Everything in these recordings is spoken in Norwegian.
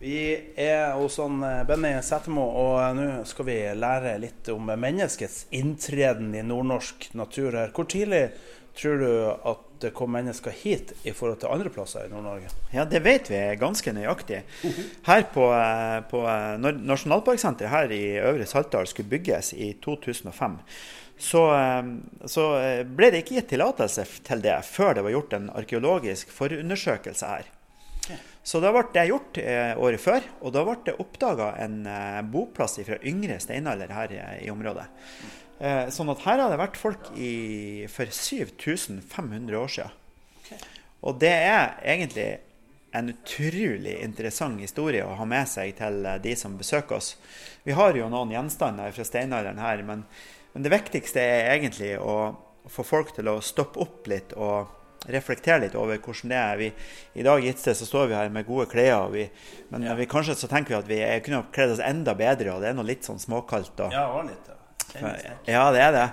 Vi er hos han eh, Benny Sætermo, og nå skal vi lære litt om menneskets inntreden i nordnorsk natur her. Hvor tidlig tror du at det kom mennesker hit i forhold til andre plasser i Nord-Norge? Ja, det vet vi ganske nøyaktig. Her på, eh, på eh, Nasjonalparksenteret her i Øvre Saltdal skulle bygges i 2005, så, så ble det ikke gitt tillatelse til det før det var gjort en arkeologisk forundersøkelse her. Så da ble det gjort eh, året før, og da ble det oppdaga en eh, boplass fra yngre steinalder her eh, i området. Sånn at her har det vært folk i, for 7500 år siden. Og det er egentlig en utrolig interessant historie å ha med seg til de som besøker oss. Vi har jo noen gjenstander fra steinalderen her, men, men det viktigste er egentlig å få folk til å stoppe opp litt og reflektere litt over hvordan det er. Vi, I dag gitt det, så står vi her med gode klær, vi, men vi, kanskje så tenker vi at vi kunne kledd oss enda bedre, og det er noe litt sånn småkaldt. Og, Ja, litt, ja. ja, det er det.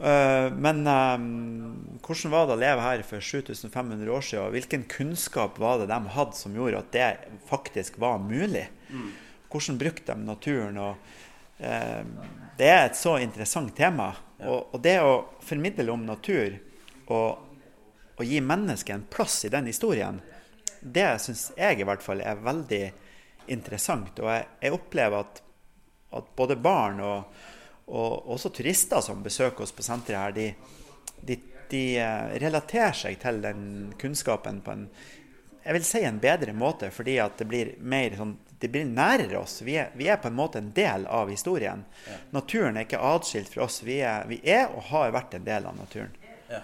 Uh, men um, hvordan var det å leve her for 7500 år siden? og Hvilken kunnskap var det de hadde som gjorde at det faktisk var mulig? Hvordan brukte de naturen? Og, uh, det er et så interessant tema. Og, og det å formidle om natur og, og gi mennesket en plass i den historien, det syns jeg i hvert fall er veldig interessant. Og jeg, jeg opplever at, at både barn og, og også turister som besøker oss på senteret her, de, de, de eh, relaterer seg til den kunnskapen på en jeg vil si en bedre måte, fordi at det blir mer sånn det blir nærere oss. Vi er, vi er på en måte en del av historien. Naturen er ikke atskilt fra oss. Vi er, vi er og har vært en del av naturen. Ja.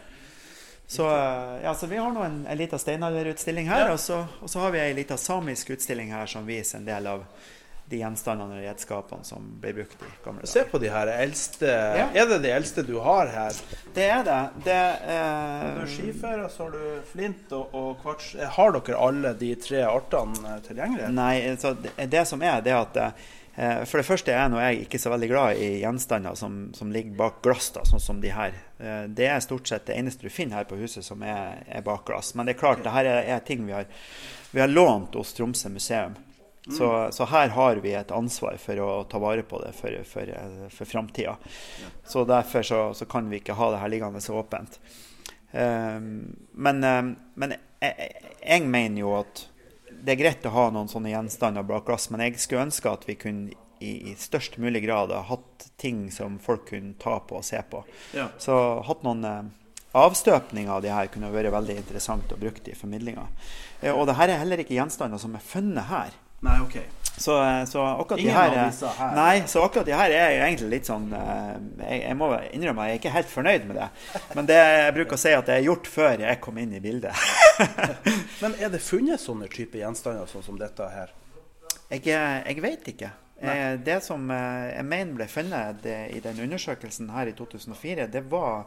Så, eh, ja, så vi har nå en, en liten steinalderutstilling her, og, så, og så har vi ei lita samisk utstilling her som viser en del av de gjenstandene og redskapene som ble brukt i gamle Se på de her eldste Ja. Er det de eldste du har her? Det er det. det Du har eh, skifer, og så har du flint og, og kvarts. Har dere alle de tre artene tilgjengelig? Nei, så det, det som er, det er at eh, For det første er nå jeg ikke så veldig glad i gjenstander som, som ligger bak glass, da, sånn som de her. Eh, det er stort sett det eneste du finner her på huset som er, er bak glass. Men det er klart, det her er, er ting vi har, vi har lånt hos Tromsø museum. Så, så her har vi et ansvar for å ta vare på det for, for, eh, for framtida. Så derfor så, så kan vi ikke ha det her liggende så åpent. Um, men um, men jeg, jeg, jeg mener jo at det er greit å ha noen sånne gjenstander bak glass, men jeg skulle ønske at vi kunne i, i størst mulig grad ha hatt ting som folk kunne ta på og se på. Ja. Så hatt noen eh, avstøpninger av de her kunne vært veldig interessant å bruke i formidlinga. Eh, og det her er heller ikke gjenstander som er funnet her. Nei, OK. Så, eh, så akkurat Ingen de her, her. Nei, så akkurat de her er jo egentlig litt sånn eh, jeg, jeg må innrømme at jeg er ikke helt fornøyd med det. Men det jeg bruker å si at det er gjort før jeg kom inn i bildet. Men er det funnet sånne type gjenstander sånn som dette her? Jeg, eh, jeg vet ikke. Nei. Det som jeg mener ble funnet det, i den undersøkelsen her i 2004, det var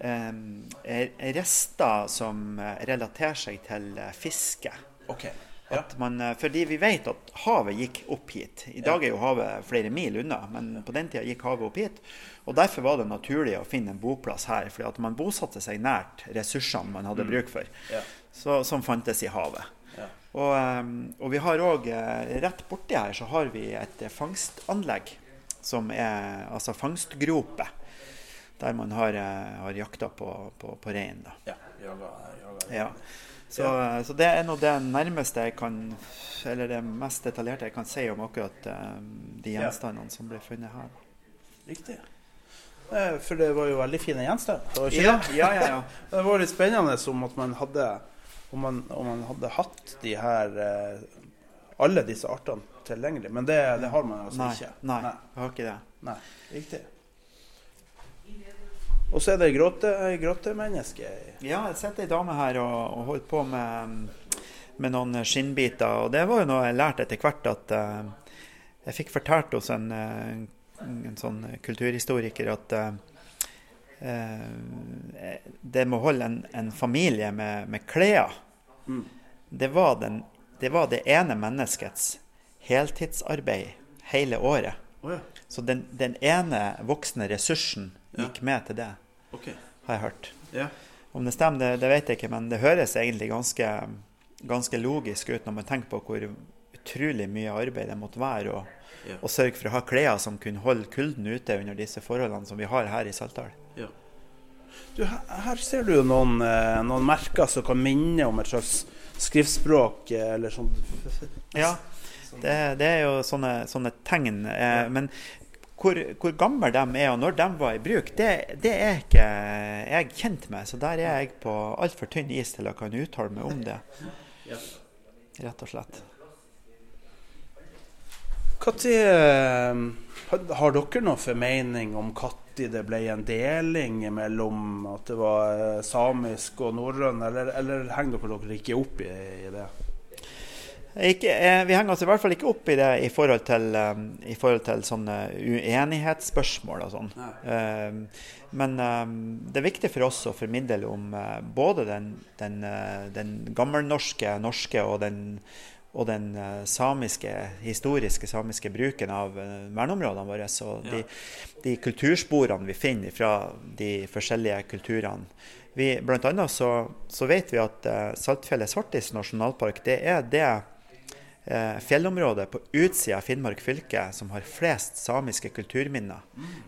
eh, rester som relaterer seg til fiske. OK. Man, eh, fordi vi vet at havet gikk opp hit. I dag er jo havet flere mil unna, men på den tida gikk havet opp hit. Og Derfor var det naturlig å finne en boplass her, fordi at man bosatte seg nært ressursene man hadde bruk for, så, som fantes i havet. Og, eh, og vi har òg rett borti her så har vi et eh, fangstanlegg, som er altså fangstgrope, der man har, eh, har jakta på, på, på rein. Ja. Jaga, jaga. Ja. Så, så det er nå det nærmeste jeg kan Eller det mest detaljerte jeg kan si om akkurat eh, de Ja. gjenstandene som ble funnet her. Riktig. Eh, For det var jo veldig fine gjenstander. Ja, ja, ja, ja. Det var litt spennende om at man hadde om man, om man hadde hatt de her eh, alle disse artene tilgjengelig. Men det, det har man altså Nei, ikke. nei, nei. har ikke det. Nei. Riktig. Og så er det gråte, gråtemenneske. Ja, jeg sitter ei dame her og, og holder på med, med, noen skinnbiter. Og det var jo noe jeg lærte etter hvert at uh, jeg fikk fortalt hos en, en sånn kulturhistoriker at uh, det med å holde en, en familie med, med klær, mm. det, var den, det var det ene menneskets heltidsarbeid hele året. Oh, ja. Så den, den, ene voksne ressursen gikk ja. med til det, okay. har jeg hørt. Ja. Om det stemmer, det, det, vet jeg ikke, men det høres egentlig ganske, ganske, logisk ut når man tenker på hvor utrolig mye arbeid det måtte være å, å sørge for å ha klær som kunne holde kulden ute under disse forholdene som vi har her i Saltdal. Du, her ser du noen, eh, noen, merker som kan minne om et slags skriftspråk eh, eller sånn. Ja, det, det, er jo sånne, sånne tegn. Eh, men hvor, hvor gamle de er og når de var i bruk, det, det er ikke jeg kjent med. Så der er jeg på altfor tynn is til å kan uttale meg om det. Rett og slett. Når, eh, har dere noen formening om når det ble en deling mellom at det var eh, samisk og norrøn, eller, eller henger dere dere ikke opp i, i det? Ikke, eh, vi henger oss i hvert fall ikke opp i det i forhold til, um, i forhold til sånne uenighetsspørsmål og sånn. Um, men det er viktig for oss å formidle om både den, den, den gammelnorske, norske og den, og den samiske, historiske samiske bruken av verneområdene våre. Og de, de, kultursporene vi finner fra de forskjellige kulturene. Vi, blant annet så, så vet vi at Saltfjellet Svartis nasjonalpark det er det eh, fjellområde på utsida av Finnmark fylke som har flest samiske kulturminner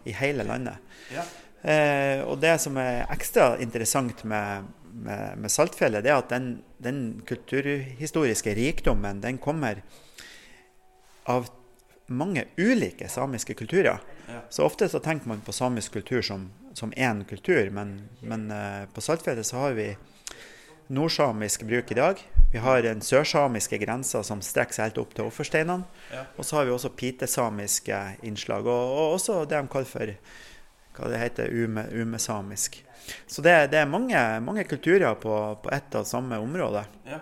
i hele landet. Ja. Eh, og det som er ekstra interessant med, med, med Saltfjellet, det er at den, den, kulturhistoriske rikdommen den kommer av mange ulike samiske kulturer. Ja. Så ofte så tenker man på samisk kultur som, som én kultur, men, men eh, på Saltfjellet så har vi nordsamisk bruk i dag. Vi har den sørsamiske grensa som strekker seg helt opp til offersteinene. Ja. Og så har vi også pitesamiske innslag, og, og, også det de kaller for hva det heter, ume, umesamisk. Så det, det er mange, mange, kulturer på, på ett og samme område. Ja.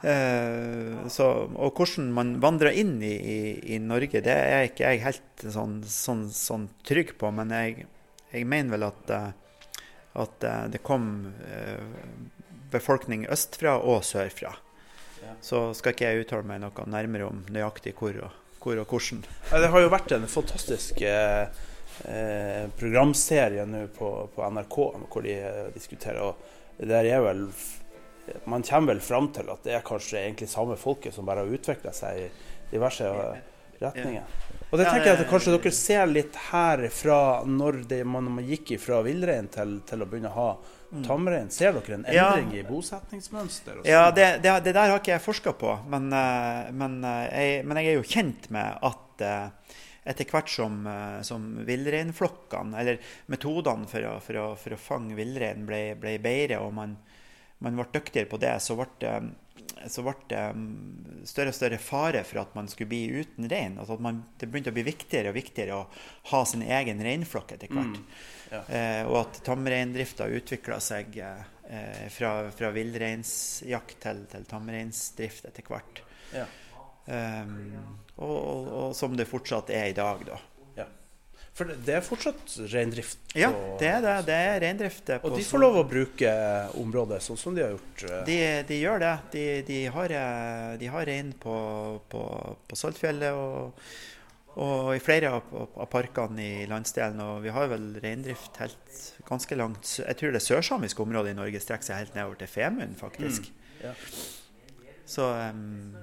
Eh, så, og hvordan man vandrer inn i, i, i, Norge, det er ikke jeg helt sånn, sånn, sånn trygg på. Men jeg, jeg mener vel at uh, at eh, det kom eh, befolkning østfra og sørfra. Ja. Så skal ikke jeg uttale meg noe nærmere om nøyaktig hvor og, hvor og hvordan. Ja, det har jo vært en fantastisk eh, eh programserie nå på, på, NRK hvor de diskuterer. og der er vel Man kommer vel fram til at det er kanskje egentlig samme folket som bare har utvikla seg i diverse retninger. Og det tenker jeg at kanskje dere ser litt her fra når det, man, man gikk fra villrein til, til, å begynne å ha mm. tamrein. Ser dere en endring ja. i bosetningsmønster? Ja, det, det, det, der har ikke jeg forska på. Men, eh, men, eh, jeg, men, jeg, er jo kjent med at eh, etter hvert som, som villreinflokkene, eller metodene for å, for å, for å fange villrein, ble, ble, bedre, og man, man ble dyktigere på det, så ble så ble det mm, større og større fare for at man skulle bli uten rein. Altså at man, det begynte å bli viktigere og viktigere å ha sin egen reinflokk etter hvert. Mm, ja. eh, og at tamreindrifta utvikla seg eh, fra, fra villreinsjakt til, til tamreinsdrift etter hvert. Ja. Um, og, og, og, som det fortsatt er i dag, da. For det er fortsatt reindrift? Ja, det er det. Det er reindrift. Og de får lov å bruke området sånn som de har gjort? Eh? De, de gjør det. De, de, har, eh, de, har, rein på, på, på Saltfjellet og, og, i flere av, av, parkene i landsdelen. Og vi har vel reindrift helt ganske langt Jeg tror det sørsamiske området i Norge strekker seg helt nedover til Femund, faktisk. Mm, ja. Så um,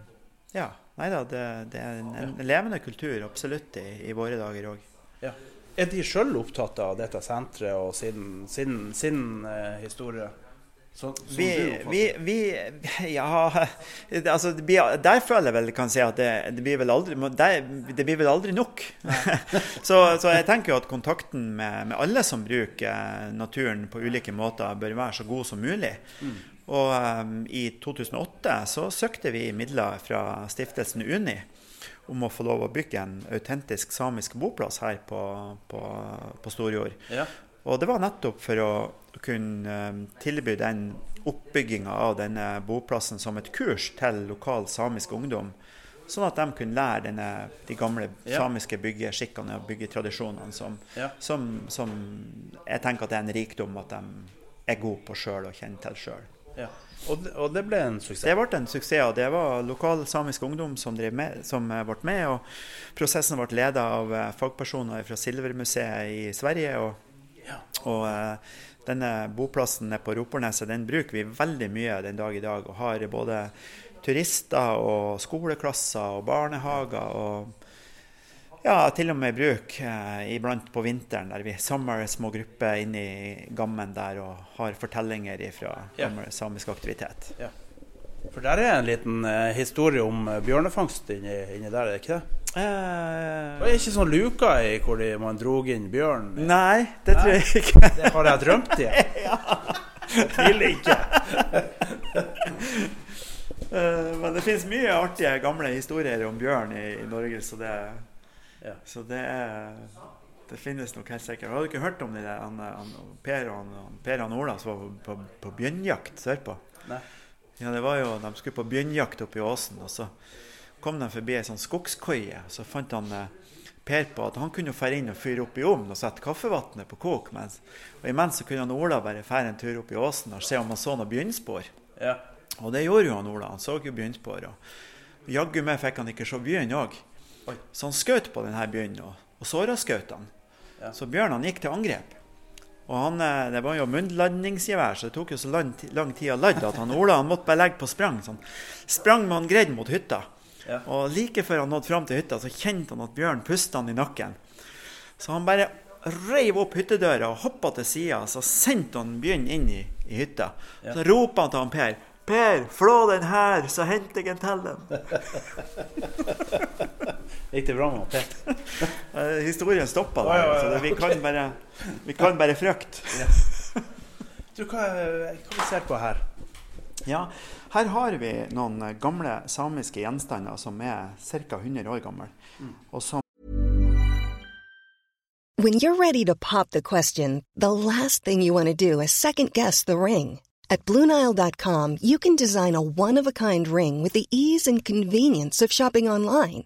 ja. Nei da, det, det, er en, en levende kultur absolutt i, i våre dager òg. Ja. Er de sjøl opptatt av dette senteret og sin, sin, sin uh, historie? Så, vi, vi, vi, Ja, altså Der føler jeg vel kan si at det, det blir vel aldri det blir vel aldri nok. så, så, jeg tenker jo at kontakten med, med, alle som bruker naturen på ulike måter, bør være så god som mulig. Mm. Og um, i 2008 så søkte vi midler fra stiftelsen Uni om å få lov å bygge en autentisk samisk boplass her på, på, på Storjord. Ja. Og det var nettopp for å kunne eh, tilby den oppbygginga av denne boplassen som et kurs til lokal samisk ungdom. Sånn at de kunne lære denne, de gamle Ja. samiske byggeskikkene og byggetradisjonene som, Ja. som, som jeg tenker at det er en rikdom at de er gode på sjøl og kjenner til sjøl. Ja. Og, det, og det ble en suksess. Det ble en suksess, og det var lokal samisk ungdom som, drev med, som eh, ble med. og Prosessen ble ledet av eh, fagpersoner fra Silvermuseet i Sverige. og, og eh, denne boplassen nede på Roporneset den bruker vi veldig mye den dag i dag. Og har både turister og skoleklasser og barnehager. og ja, til og med bruk eh, iblant på vinteren, der vi samler små grupper inn i gammen der og har fortellinger fra Ja. samisk aktivitet. Ja. For der er en liten eh, historie om eh, bjørnefangst inni, inni der, er det ikke det? Eh, Det er ikke sånn luka i hvor de, man drog inn bjørn? nei, det tror jeg ikke. Det har jeg drømt i. Tviler ikke. Eh, men det finnes mye artige gamle historier om bjørn i, i Norge, så det, Ja. så det er det finnes nok helt sikkert. Har du ikke hørt om det der, han, han, Per og han, han, Per og Ola som var på, på, bjørnjakt sørpå? Nei. Ja, det var jo, De skulle på bjørnjakt oppe i åsen, og så kom de forbi ei sånn skogskoie. Så fant han eh, Per på at han kunne dra inn og fyre opp i ovnen og sette kaffevannet på kok. Mens, og imens så kunne han Ola bare dra en tur opp i åsen og se om han så noen bjørnspor. Ja. Og det gjorde jo han Ola. Han så jo bjørnspor. Og jaggu meg fikk han ikke se bjørn òg. Oi. Så han skjøt på denne bjørnen, og, og såra skautene. Ja. Så bjørnen gikk til angrep. Og han, eh, Det var jo munnlandingsgevær, så det tok jo så lang, lang tid å lade at han Ola han måtte bare legge på sprang. Så han sprang med han greid mot hytta. Ja. Og like før han nådde fram til hytta, så kjente han at bjørnen pusta han i nakken. Så han bare reiv opp hyttedøra og hoppa til sida, så sendte han bjørnen inn i, i hytta. Så ropa han til han Per. Per, flå den her, så henter jeg en til den. Gikk det bra med Per? Eh, historien stoppa der, ja, ja, så det, vi, kan bare, vi kan bare frykte. Du, hva, hva vi ser på her? Ja, her har vi noen gamle samiske gjenstander som er ca. 100 år gamle. Og som When you're ready to pop the question, the last thing you want to do is second guess the ring. At Bluenile.com, you can design a one of a kind ring with the ease and convenience of shopping online.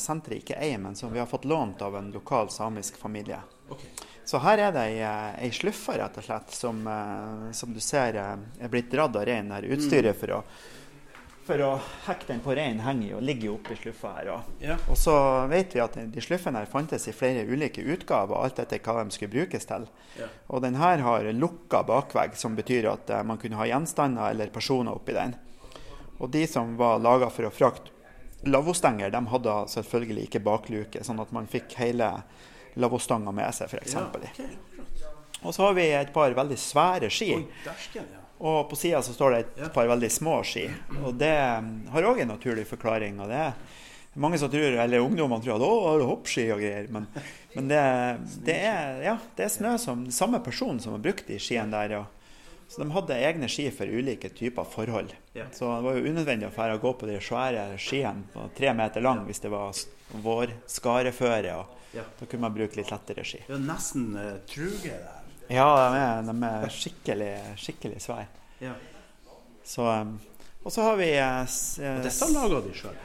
Senteret ikke eier, men som vi har fått lånt av en lokal samisk familie. Så her er det ei, ei sluffe, rett og slett, som, eh, som du ser eh, er blitt dratt av reinen. her. Utstyret for å for å hekke den på reinen henger jo, ligger jo oppi sluffa her. Og, Ja. og så vet vi at de sluffene her fantes i flere ulike utgaver, alt etter hva de skulle brukes til. Ja. Og den her har lukka bakvegg, som betyr at eh, man kunne ha gjenstander eller personer oppi den. Og de som var laga for å frakte lavvostenger, de hadde selvfølgelig ikke bakluke, sånn at man fikk hele lavvostanga med seg, f.eks. Ja. Og så har vi et par veldig svære ski. Og på sida så står det et par veldig små ski. Og det mm, har òg en naturlig forklaring. Og det er mange som tror, eller ungdommene tror at å, hoppski og greier. Men, men det, det, er, ja, det er snø som samme person som har brukt de skiene der. Og, så de hadde egne ski for ulike typer forhold. Ja. Så det var jo unødvendig å fære og gå på de svære skiene på tre meter lang hvis det var vårskareføre. vår skareføre. Ja. Da kunne man bruke litt lettere ski. Det er nesten uh, truge der. Ja, de er, de er skikkelig, skikkelig svære. Ja. Så, um, og så har vi uh, Og dette laga de sjøl.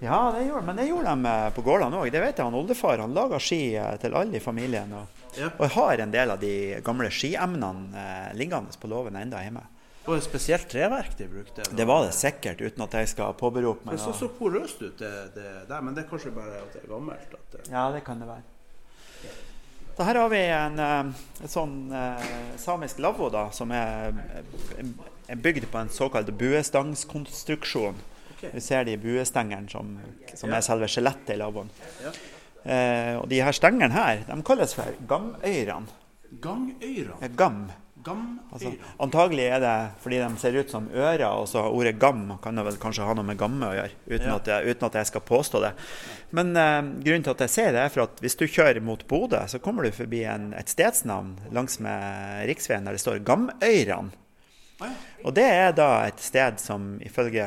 Ja, det gjorde, men det gjorde de eh, på gårdene òg. Det vet jeg. han Oldefar han laga ski eh, til alle i familien. Og, Ja. og jeg har en del av de gamle skiemnene eh, liggende på låven enda hjemme. Det var et spesielt treverk de brukte? Det var det sikkert, uten at jeg skal påberope meg Det så så porøst ut, det, det der, men det er kanskje bare at det er gammelt? Det... Ja, det kan det være. Så her har vi en, en sånn eh, samisk lavvo da, som er, er bygd på en såkalt buestangskonstruksjon. Okay. Vi ser de buestengene som, som er selve skjelettet i lavvoen. Eh, og de her stengene her, de kalles for gamøyrene. Gamøyrene? Gam. Altså, antagelig er det fordi de ser ut som ører, og så ordet 'gam' kan vel kanskje ha noe med gamme å gjøre, uten, ja. at, jeg, uten at, jeg, skal påstå det. Men eh, grunnen til at jeg sier det, er for at hvis du kjører mot Bodø, så kommer du forbi en, et stedsnavn langs med riksveien der det står 'Gamøyrene'. Og det er da et sted som ifølge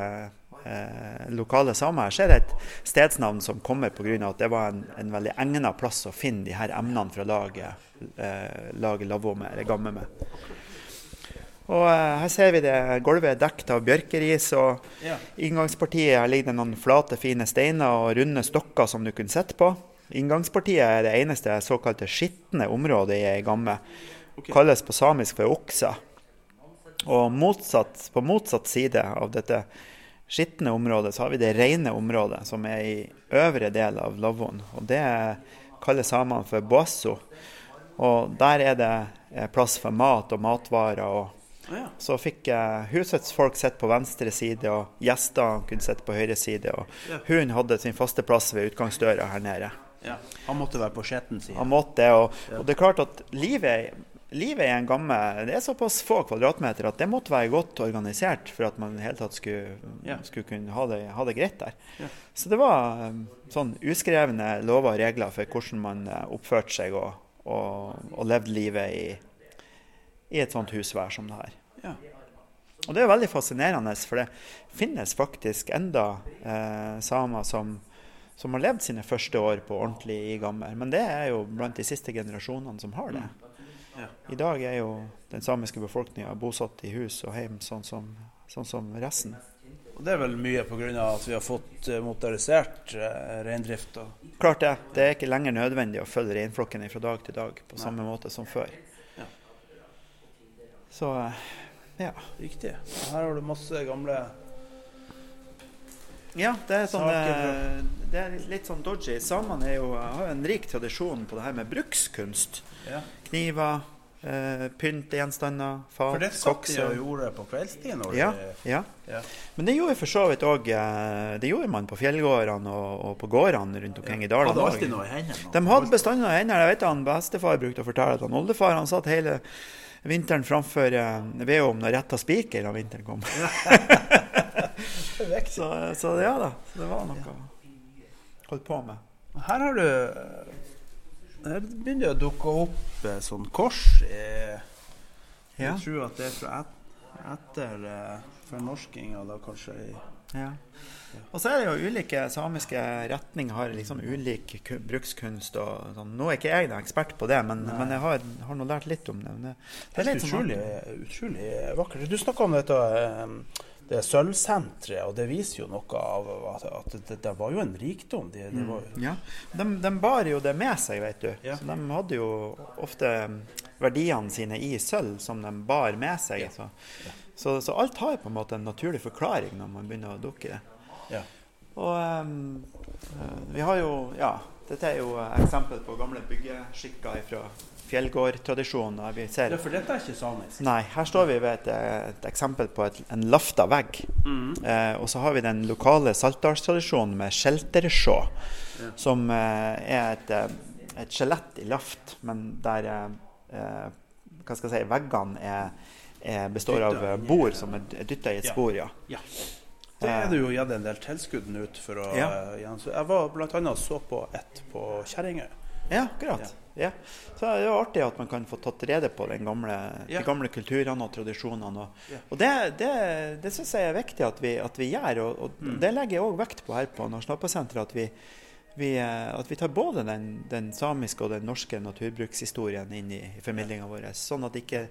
eh, lokale samer ser et stedsnavn som kommer pga. at det var en, en veldig egnet plass å finne de her emnene for å lage eh, lage lavvo med, eller gamme med. Og eh, Her ser vi det gulvet er dekket av bjørkeris. og ja. Inngangspartiet her ligger det noen flate, fine steiner og runde stokker som du kunne sitte på. Inngangspartiet er det eneste såkalte skitne området i gamme. Okay. Kalles på samisk for oksa. Og motsatt, på motsatt side av dette skitne området så har vi det rene området, som er i øvre del av lavvoen. Og det kaller samene for boasso. Og der er det eh, plass for mat og matvarer. og ja. Så fikk husets folk sitte på venstre side, og gjester kunne sitte på høyre side. Og ja. hun hadde sin faste plass ved utgangsdøra her nede. Ja. Han måtte være på skjetten side. Han måtte, og, og, det er klart at livet, livet i en gamme det er såpass få kvadratmeter at det måtte være godt organisert for at man i hele tatt skulle, skulle kunne ha det, ha det, greit der. Så det var eh, sånn uskrevne lover og regler for hvordan man oppførte seg. og og, og levde livet i, i, et sånt husvær som det her. Ja. Og det er veldig fascinerende, for det finnes faktisk enda eh, samer som, som, har levd sine første år på ordentlig i Gammer. Men det er jo blant de siste generasjonene som har det. Ja. I dag er jo den samiske befolkninga bosatt i hus og hjem, sånn som, sånn som resten. Og Det er vel mye pga. at vi har fått eh, motorisert eh, reindrift? Klart det. Det er ikke lenger nødvendig å følge reinflokken fra dag til dag på Nei. samme måte som før. Ja. Så eh, ja. Riktig. Her har du masse gamle ja, det er, sånn, det er litt sånn dodgy. Samene har jo en rik tradisjon på det her med brukskunst. Ja. Kniver, eh, Pyntegjenstander, fat, For det satt de og gjorde på kveldstid? Ja, ja. ja, Men det gjorde for så vidt òg uh, Det gjorde man på fjellgårdene og, og på gårdene rundt omkring ja. i dalene. Hadde alltid noe i hendene? De hadde bestandig noe i hendene. Jeg vet han Bestefar brukte å fortelle at han oldefar han satt hele vinteren framfor uh, vedovnen og retta spiker da vinteren kom. så, så, ja da, så det var noe å holde på med. Her har du her begynner det å dukke opp eh, sånn kors. Jeg, jeg tror at det er fra et, etter eh, fornorskinga, da kanskje. Ja. Og så er det jo ulike samiske retninger har liksom ulik brukskunst. og sånn. Nå er ikke jeg ekspert på det, men, men jeg har, har nå lært litt om det. det, det er litt sånn utrolig, utrolig vakkert. Du snakka om dette um, det sølvsenteret, og det viser jo noe av at, at det, det, var jo en rikdom. De, mm. ja. de, de, bar jo det med seg, vet du. Ja. Så de hadde jo ofte verdiene sine i sølv som de bar med seg. Ja. Så. Så, så, alt har på en måte en naturlig forklaring når man begynner å dukke det. Ja. Og um, vi har jo Ja, dette er jo eksempel på gamle byggeskikker fra fjellgårdtradisjon. Ja, for dette er ikke samisk? Nei. Her står vi ved et, et eksempel på et, en lafta vegg. Mm. Eh, og så har vi den lokale saltdalstradisjonen med skjeltersjå, ja. som eh, er et, eh, et skjelett i laft, men der eh, hva skal jeg si, veggene er, er består av bord som er dytta i et spor. ja. ja. Det er det jo gitt en del tilskudd ut for å ja. Jeg var bl.a. så på ett på Kjerringøy. Ja, akkurat. Ja. Så det er jo artig at man kan få tatt rede på gamle, de gamle kulturene og tradisjonene. Og, og det, det, det syns jeg er viktig at vi, at vi gjør, og, og mm. det legger jeg òg vekt på her på Nasjonalparksenteret. At vi, vi, eh, at vi tar både den, den, samiske og den norske naturbrukshistorien inn i, i formidlinga vår. Sånn at ikke,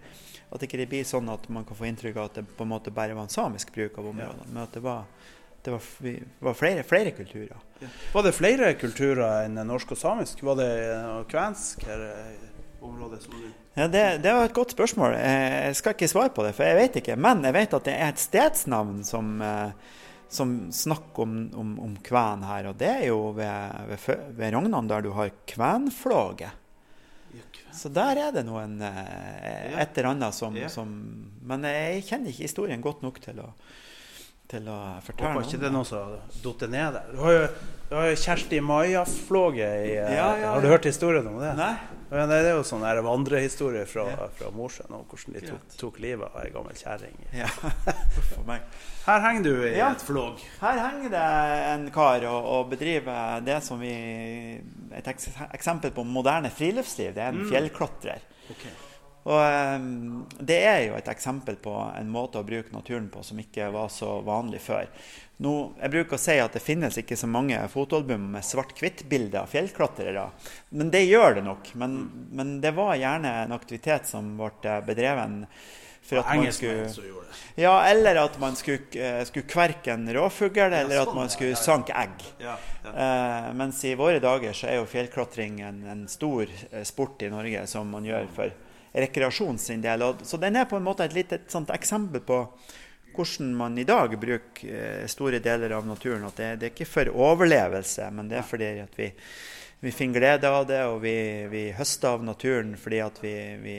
at ikke det blir sånn at man kan få inntrykk av at det på en måte bare var en samisk bruk av områdene. men at det var det var, var flere, flere, kulturer. Ja. Var det flere kulturer enn norsk og samisk? Var det kvensk her i området Ja, det, det, var et godt spørsmål. Jeg skal ikke svare på det, for jeg vet ikke. Men jeg vet at det er et stedsnavn som, eh, som snakker om, om, om, kven her. Og det er jo ved, ved, ved Rognan, der du har kvenflåget. Så der er det noen eh, et eller annet som, som, Men jeg kjenner ikke historien godt nok til å til å fortelle Håper ikke det er noen som datt ned der. Du har jo, du har jo Kjersti Maja-flåget i eh, ja, ja, ja. Har du hørt historien om det? Nei. Ja, det er jo sånn vandrehistorie fra, fra Mosjøen om hvordan de tok, tok, livet av ei gammel kjerring. Ja. Her henger du i et flåg. Her henger det en kar og, og bedriver det som vi Et eksempel på moderne friluftsliv. Det er en mm. fjellklatrer. Okay. Og um, Det er jo et eksempel på en måte å bruke naturen på som ikke var så vanlig før. Nå, jeg bruker å si at det finnes ikke så mange fotoalbum med svart-hvitt-bilder av fjellklatrere. Men det gjør det nok. Men, men, det var gjerne en aktivitet som ble bedreven for at man skulle Ja, eller at man skulle, uh, skulle kverke en rovfugl, eller at sånn, man skulle sanke egg. Ja, ja. Uh, mens i våre dager så er jo fjellklatring en, en stor uh, sport i Norge som man gjør for rekreasjon sin del. så den er på en måte et lite eksempel på hvordan man i dag bruker eh, store deler av naturen. At det, det, er ikke for overlevelse, men det er fordi at vi, vi finner glede av det, og vi, vi høster av naturen fordi at vi, vi,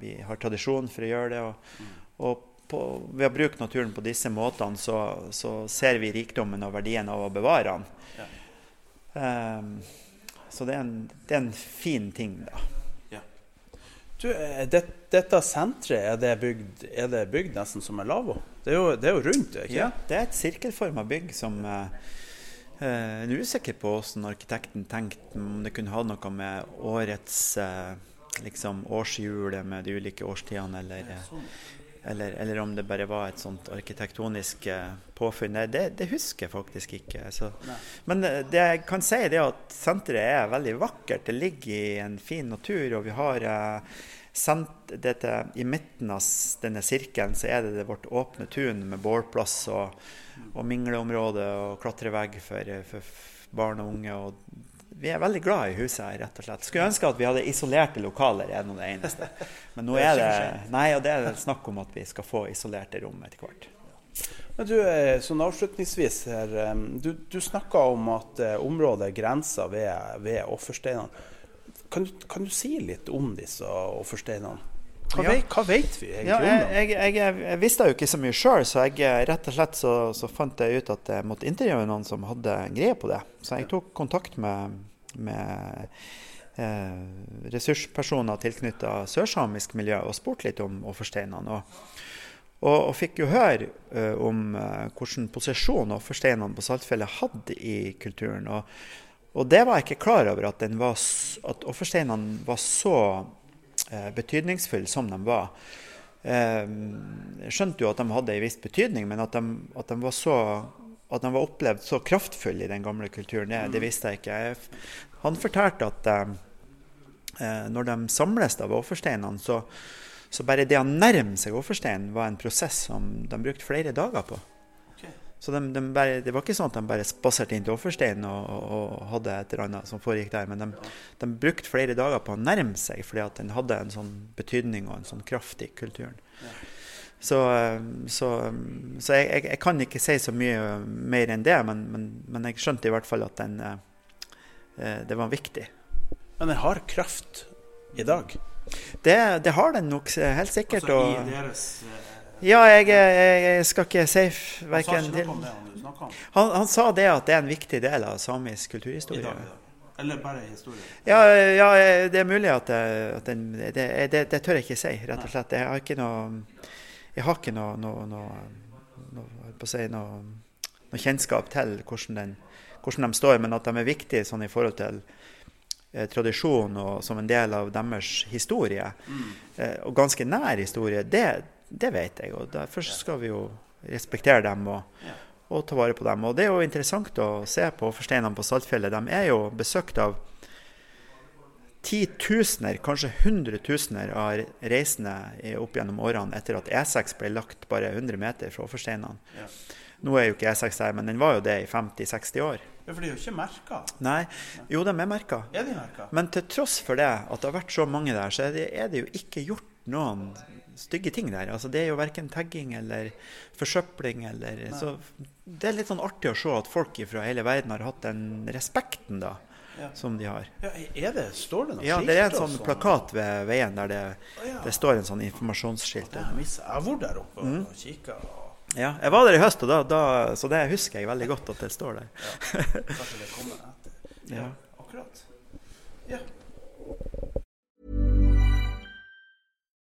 vi, har tradisjon for å gjøre det. Og, og på, ved å bruke naturen på disse måtene, så, så, ser vi rikdommen og verdien av å bevare den. Ja. Um, så det er, en, det er en fin ting, da. Du, det, dette senteret, er det, bygd, er det bygd nesten som en lavvo? Det er jo, det er jo rundt, ikke Ja, det er et sirkelforma bygg som eh, Jeg er usikker på hvordan arkitekten tenkte om det kunne ha noe med årets eh, liksom årshjulet med de ulike årstidene, eller, sånn. Eller, eller, om det bare var et sånt arkitektonisk eh, påfunn. Det, det, husker jeg faktisk ikke. Så. Men det jeg kan si, er at senteret er veldig vakkert. Det ligger i en fin natur, og vi har dette, I midten av denne sirkelen så er det, det vårt åpne tun med bålplass og, og mingleområde og klatrevegg for, for, barn og unge. Og vi er veldig glad i huset her, rett og slett. Skulle ønske at vi hadde isolerte lokaler, er nå det eneste. Men nå er det, nei, og det er snakk om at vi skal få isolerte rom etter hvert. Men du, eh, sånn avslutningsvis her, eh, du, du snakka om at eh, området grenser ved, ved offersteinene. Kan du, kan du, si litt om disse offersteinene? Hva, ja. hva, vet vi egentlig ja, jeg, jeg, jeg, jeg, visste jo ikke så mye sjøl, så jeg, eh, rett og slett så, så, fant jeg ut at jeg måtte intervjue noen som hadde greie på det. Så jeg tok kontakt med, med eh, ressurspersoner tilknytta sørsamisk miljø og spurte litt om offersteinene. Og, og, og, fikk jo høre uh, om uh, hvilken posisjon offersteinene på Saltfjellet hadde i kulturen. Og og det var jeg ikke klar over, at, var, at offersteinene var så eh, betydningsfulle som de var. Eh, jeg skjønte jo at de hadde en viss betydning, men at de, at de, var så at de var opplevd så kraftfulle i den gamle kulturen, det, det visste jeg ikke. Han fortalte at eh, eh når de samles av offersteinene, så, så bare det å nærme seg offersteinen var en prosess som de brukte flere dager på. Så de, de bare, Det var ikke sånn at de bare spaserte inn til Offersteinen og, og, og, hadde et eller annet som foregikk der. Men de, de, brukte flere dager på å nærme seg, fordi at den hadde en sånn betydning og en sånn kraft i kulturen. Så, så, så jeg, jeg, jeg, kan ikke si så mye mer enn det, men, men, men jeg skjønte i hvert fall at den, eh, det var viktig. Men den har kraft i dag? Det, det har den nok helt sikkert. Altså, i deres eh, ja, jeg, jeg, skal ikke si verken til han, han, sa det at det er en viktig del av samisk kulturhistorie. Eller bare historie? Ja, ja, det er mulig at, at den, det, det, det, tør jeg ikke si, rett og slett. Jeg har ikke noe, jeg har ikke noe, noe, noe, si, noe kjennskap til hvordan, den, hvordan, de står, men at de er viktige sånn i forhold til eh, tradisjon og som en del av deres historie, mm. eh, og ganske nær historie, det, det vet jeg, og derfor skal vi jo respektere dem og, og, ta vare på dem. Og Det er jo interessant å se på forsteinene på Saltfjellet. De er jo besøkt av titusener, kanskje hundretusener av reisende opp gjennom årene etter at E6 ble lagt bare 100 meter fra forsteinene. Ja. Nå er jo ikke E6 der, men den var jo det i 50-60 år. Ja, For de er jo ikke merka. Nei, jo, de er merka. Er de merka? Men til tross for det, at det har vært så mange der, så er det, er det jo ikke gjort noen stygge ting der. Altså, det er jo verken tagging eller forsøpling eller Så det er litt sånn artig å se at folk fra hele verden har hatt den respekten da, Ja. som de har. Ja, er det, Står det noe Ja, skilt det er en sånn sånn plakat ved veien der det, ja. det står en sånn informasjonsskilt. Ja, jeg har vært der oppe og Mm. kikka. og Ja, jeg var der i høst, og da, da, så det husker jeg veldig godt at det står der. Kanskje det kommer etter. Ja. Akkurat. Ja.